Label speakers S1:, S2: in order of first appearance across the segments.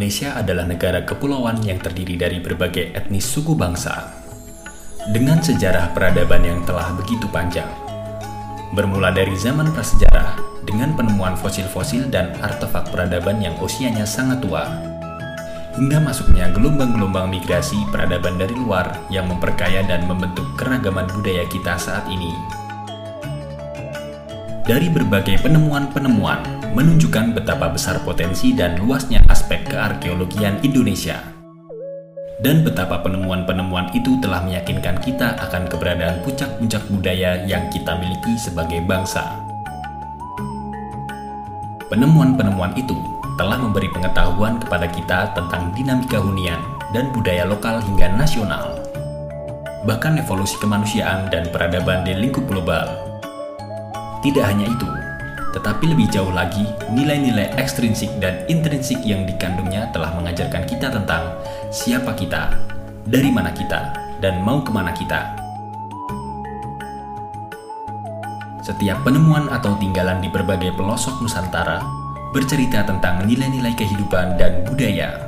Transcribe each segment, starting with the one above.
S1: Indonesia adalah negara kepulauan yang terdiri dari berbagai etnis suku bangsa. Dengan sejarah peradaban yang telah begitu panjang. Bermula dari zaman prasejarah dengan penemuan fosil-fosil dan artefak peradaban yang usianya sangat tua. Hingga masuknya gelombang-gelombang migrasi peradaban dari luar yang memperkaya dan membentuk keragaman budaya kita saat ini. Dari berbagai penemuan-penemuan menunjukkan betapa besar potensi dan luasnya aspek kearkeologian Indonesia. Dan betapa penemuan-penemuan itu telah meyakinkan kita akan keberadaan puncak-puncak budaya yang kita miliki sebagai bangsa. Penemuan-penemuan itu telah memberi pengetahuan kepada kita tentang dinamika hunian dan budaya lokal hingga nasional, bahkan evolusi kemanusiaan dan peradaban di lingkup global. Tidak hanya itu, tetapi lebih jauh lagi, nilai-nilai ekstrinsik dan intrinsik yang dikandungnya telah mengajarkan kita tentang siapa kita, dari mana kita, dan mau ke mana kita. Setiap penemuan atau tinggalan di berbagai pelosok Nusantara bercerita tentang nilai-nilai kehidupan dan budaya.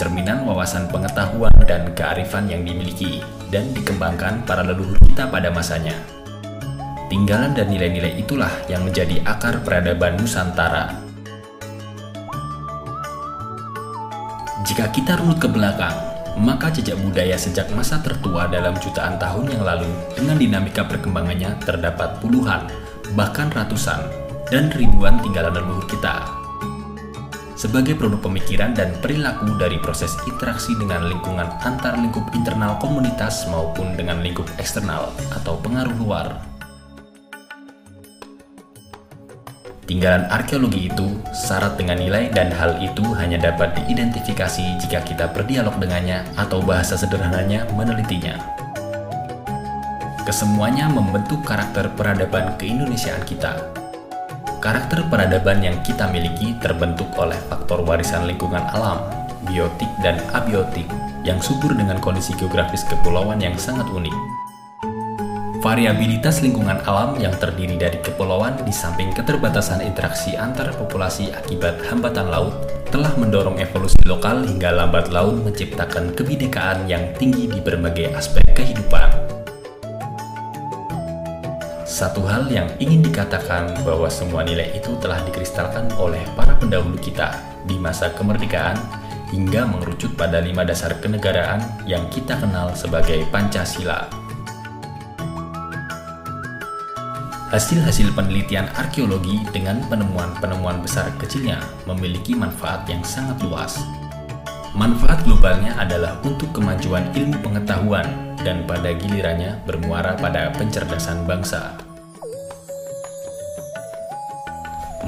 S1: Cerminan wawasan pengetahuan dan kearifan yang dimiliki dan dikembangkan para leluhur kita pada masanya. Tinggalan dan nilai-nilai itulah yang menjadi akar peradaban Nusantara. Jika kita runut ke belakang, maka jejak budaya sejak masa tertua dalam jutaan tahun yang lalu dengan dinamika perkembangannya terdapat puluhan, bahkan ratusan, dan ribuan tinggalan leluhur kita. Sebagai produk pemikiran dan perilaku dari proses interaksi dengan lingkungan antar lingkup internal komunitas maupun dengan lingkup eksternal atau pengaruh luar. Tinggalan arkeologi itu syarat dengan nilai dan hal itu hanya dapat diidentifikasi jika kita berdialog dengannya atau bahasa sederhananya menelitinya. Kesemuanya membentuk karakter peradaban keindonesiaan kita. Karakter peradaban yang kita miliki terbentuk oleh faktor warisan lingkungan alam, biotik dan abiotik yang subur dengan kondisi geografis kepulauan yang sangat unik. Variabilitas lingkungan alam yang terdiri dari kepulauan di samping keterbatasan interaksi antar populasi akibat hambatan laut telah mendorong evolusi lokal hingga lambat laun menciptakan kebinekaan yang tinggi di berbagai aspek kehidupan. Satu hal yang ingin dikatakan bahwa semua nilai itu telah dikristalkan oleh para pendahulu kita di masa kemerdekaan hingga mengerucut pada lima dasar kenegaraan yang kita kenal sebagai Pancasila. Hasil-hasil penelitian arkeologi dengan penemuan-penemuan besar kecilnya memiliki manfaat yang sangat luas. Manfaat globalnya adalah untuk kemajuan ilmu pengetahuan dan pada gilirannya bermuara pada pencerdasan bangsa.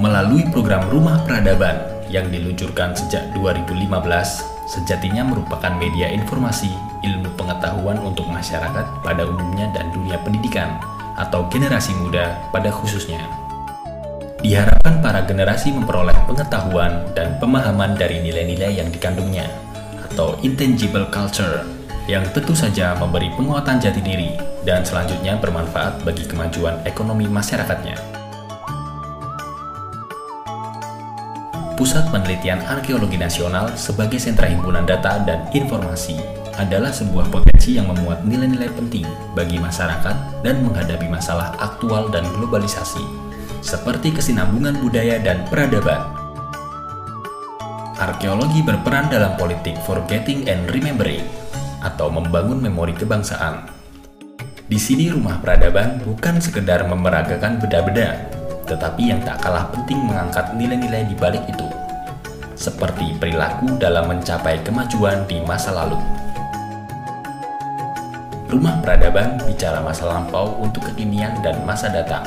S1: Melalui program Rumah Peradaban yang diluncurkan sejak 2015, sejatinya merupakan media informasi, ilmu pengetahuan untuk masyarakat pada umumnya dan dunia pendidikan atau generasi muda pada khususnya. Diharapkan para generasi memperoleh pengetahuan dan pemahaman dari nilai-nilai yang dikandungnya, atau intangible culture, yang tentu saja memberi penguatan jati diri dan selanjutnya bermanfaat bagi kemajuan ekonomi masyarakatnya. Pusat Penelitian Arkeologi Nasional sebagai sentra himpunan data dan informasi adalah sebuah potensi yang memuat nilai-nilai penting bagi masyarakat dan menghadapi masalah aktual dan globalisasi, seperti kesinambungan budaya dan peradaban. Arkeologi berperan dalam politik forgetting and remembering, atau membangun memori kebangsaan. Di sini rumah peradaban bukan sekedar memeragakan beda-beda, tetapi yang tak kalah penting mengangkat nilai-nilai di balik itu, seperti perilaku dalam mencapai kemajuan di masa lalu. Rumah peradaban bicara masa lampau untuk kekinian dan masa datang.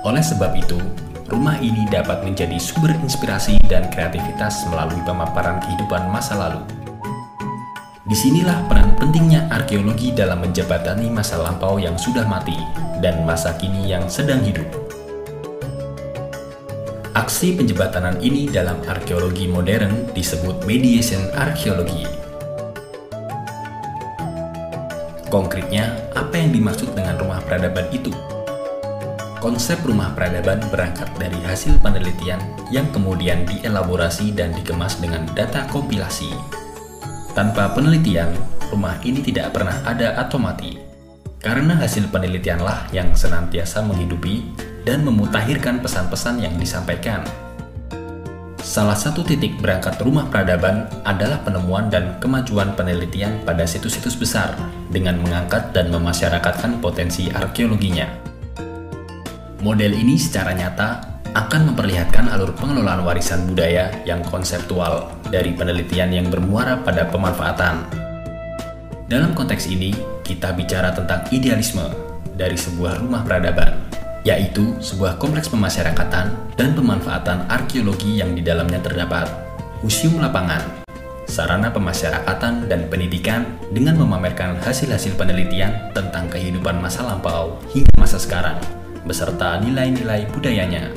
S1: Oleh sebab itu, rumah ini dapat menjadi sumber inspirasi dan kreativitas melalui pemaparan kehidupan masa lalu. Di sinilah peran pentingnya arkeologi dalam menjebatani masa lampau yang sudah mati dan masa kini yang sedang hidup. Aksi penjebatanan ini dalam arkeologi modern disebut mediation arkeologi Konkretnya, apa yang dimaksud dengan rumah peradaban itu? Konsep rumah peradaban berangkat dari hasil penelitian yang kemudian dielaborasi dan dikemas dengan data kompilasi. Tanpa penelitian, rumah ini tidak pernah ada atau mati. Karena hasil penelitianlah yang senantiasa menghidupi dan memutakhirkan pesan-pesan yang disampaikan. Salah satu titik berangkat rumah peradaban adalah penemuan dan kemajuan penelitian pada situs-situs besar dengan mengangkat dan memasyarakatkan potensi arkeologinya. Model ini secara nyata akan memperlihatkan alur pengelolaan warisan budaya yang konseptual dari penelitian yang bermuara pada pemanfaatan. Dalam konteks ini, kita bicara tentang idealisme dari sebuah rumah peradaban yaitu sebuah kompleks pemasyarakatan dan pemanfaatan arkeologi yang di dalamnya terdapat museum lapangan, sarana pemasyarakatan dan pendidikan dengan memamerkan hasil-hasil penelitian tentang kehidupan masa lampau hingga masa sekarang, beserta nilai-nilai budayanya.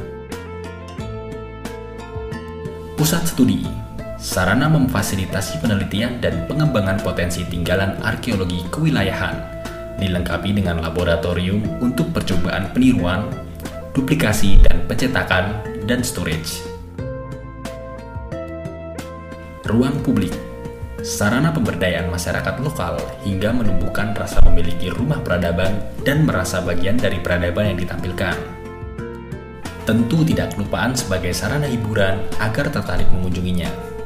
S1: Pusat studi sarana memfasilitasi penelitian dan pengembangan potensi tinggalan arkeologi kewilayahan dilengkapi dengan laboratorium untuk percobaan peniruan, duplikasi dan pencetakan, dan storage. Ruang publik sarana pemberdayaan masyarakat lokal hingga menumbuhkan rasa memiliki rumah peradaban dan merasa bagian dari peradaban yang ditampilkan. Tentu tidak kelupaan sebagai sarana hiburan agar tertarik mengunjunginya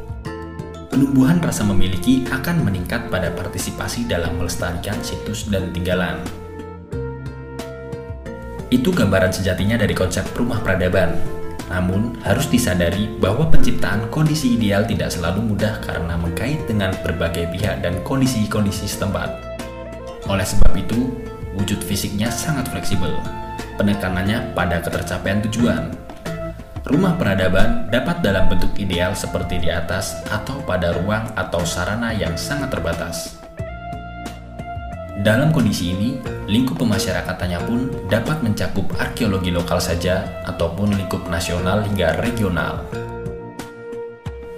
S1: penumbuhan rasa memiliki akan meningkat pada partisipasi dalam melestarikan situs dan tinggalan. Itu gambaran sejatinya dari konsep rumah peradaban. Namun, harus disadari bahwa penciptaan kondisi ideal tidak selalu mudah karena mengkait dengan berbagai pihak dan kondisi-kondisi setempat. Oleh sebab itu, wujud fisiknya sangat fleksibel. Penekanannya pada ketercapaian tujuan, Rumah peradaban dapat dalam bentuk ideal seperti di atas atau pada ruang atau sarana yang sangat terbatas. Dalam kondisi ini, lingkup pemasyarakatannya pun dapat mencakup arkeologi lokal saja ataupun lingkup nasional hingga regional.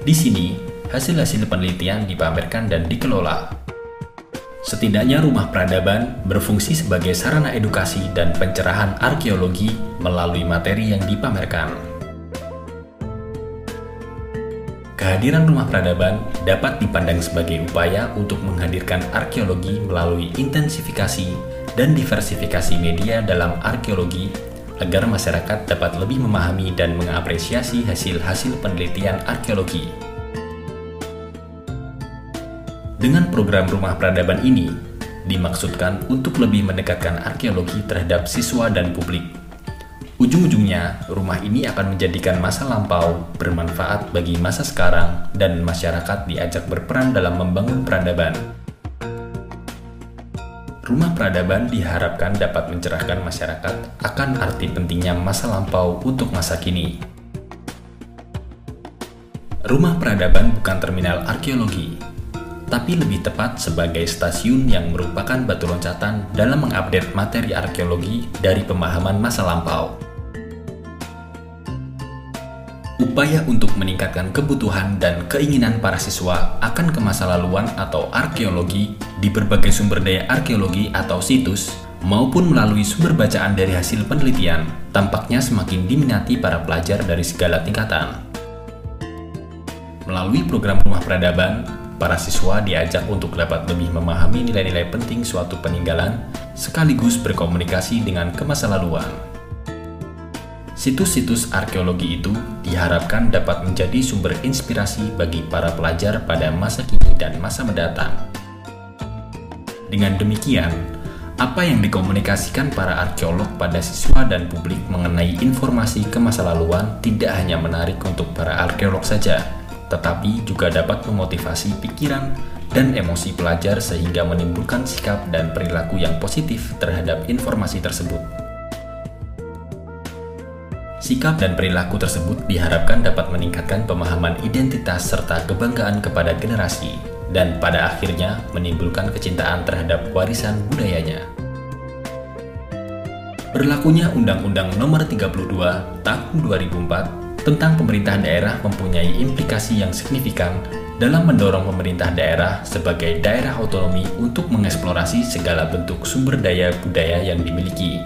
S1: Di sini, hasil-hasil penelitian dipamerkan dan dikelola. Setidaknya rumah peradaban berfungsi sebagai sarana edukasi dan pencerahan arkeologi melalui materi yang dipamerkan. Kehadiran rumah peradaban dapat dipandang sebagai upaya untuk menghadirkan arkeologi melalui intensifikasi dan diversifikasi media dalam arkeologi agar masyarakat dapat lebih memahami dan mengapresiasi hasil-hasil penelitian arkeologi. Dengan program Rumah Peradaban ini, dimaksudkan untuk lebih mendekatkan arkeologi terhadap siswa dan publik Ujung-ujungnya, rumah ini akan menjadikan masa lampau bermanfaat bagi masa sekarang dan masyarakat diajak berperan dalam membangun peradaban. Rumah peradaban diharapkan dapat mencerahkan masyarakat akan arti pentingnya masa lampau untuk masa kini. Rumah peradaban bukan terminal arkeologi, tapi lebih tepat sebagai stasiun yang merupakan batu loncatan dalam mengupdate materi arkeologi dari pemahaman masa lampau. Upaya untuk meningkatkan kebutuhan dan keinginan para siswa akan kemasalahluan atau arkeologi di berbagai sumber daya arkeologi atau situs maupun melalui sumber bacaan dari hasil penelitian tampaknya semakin diminati para pelajar dari segala tingkatan. Melalui program Rumah Peradaban, para siswa diajak untuk dapat lebih memahami nilai-nilai penting suatu peninggalan sekaligus berkomunikasi dengan kemasalahluan. Situs-situs arkeologi itu diharapkan dapat menjadi sumber inspirasi bagi para pelajar pada masa kini dan masa mendatang. Dengan demikian, apa yang dikomunikasikan para arkeolog pada siswa dan publik mengenai informasi kemasalahluan tidak hanya menarik untuk para arkeolog saja, tetapi juga dapat memotivasi pikiran dan emosi pelajar sehingga menimbulkan sikap dan perilaku yang positif terhadap informasi tersebut. Sikap dan perilaku tersebut diharapkan dapat meningkatkan pemahaman identitas serta kebanggaan kepada generasi, dan pada akhirnya menimbulkan kecintaan terhadap warisan budayanya. Berlakunya Undang-Undang Nomor 32 Tahun 2004 tentang pemerintahan daerah mempunyai implikasi yang signifikan dalam mendorong pemerintah daerah sebagai daerah otonomi untuk mengeksplorasi segala bentuk sumber daya budaya yang dimiliki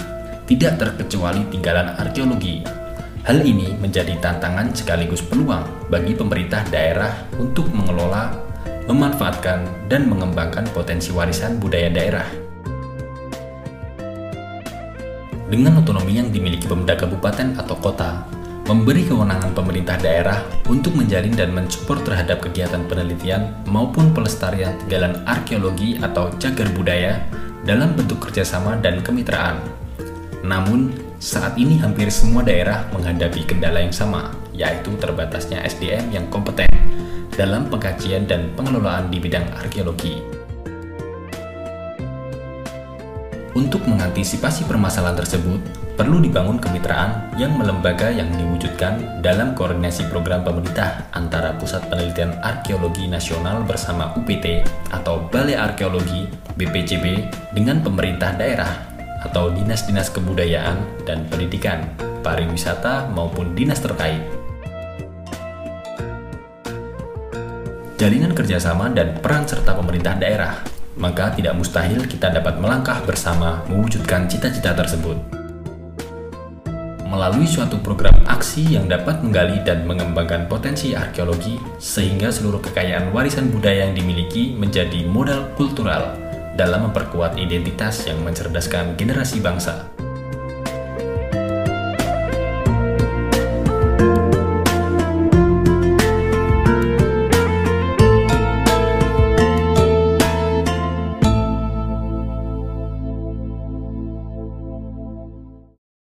S1: tidak terkecuali tinggalan arkeologi. Hal ini menjadi tantangan sekaligus peluang bagi pemerintah daerah untuk mengelola, memanfaatkan, dan mengembangkan potensi warisan budaya daerah. Dengan otonomi yang dimiliki Pemda Kabupaten atau kota, memberi kewenangan pemerintah daerah untuk menjalin dan mensupport terhadap kegiatan penelitian maupun pelestarian tinggalan arkeologi atau cagar budaya dalam bentuk kerjasama dan kemitraan. Namun, saat ini hampir semua daerah menghadapi kendala yang sama, yaitu terbatasnya SDM yang kompeten dalam pengkajian dan pengelolaan di bidang arkeologi. Untuk mengantisipasi permasalahan tersebut, perlu dibangun kemitraan yang melembaga yang diwujudkan dalam koordinasi program pemerintah antara Pusat Penelitian Arkeologi Nasional bersama UPT atau Balai Arkeologi BPCB dengan pemerintah daerah atau dinas-dinas kebudayaan dan pendidikan, pariwisata maupun dinas terkait. Jalinan kerjasama dan peran serta pemerintah daerah maka tidak mustahil kita dapat melangkah bersama mewujudkan cita-cita tersebut. Melalui suatu program aksi yang dapat menggali dan mengembangkan potensi arkeologi, sehingga seluruh kekayaan warisan budaya yang dimiliki menjadi modal kultural dalam memperkuat identitas yang mencerdaskan generasi bangsa.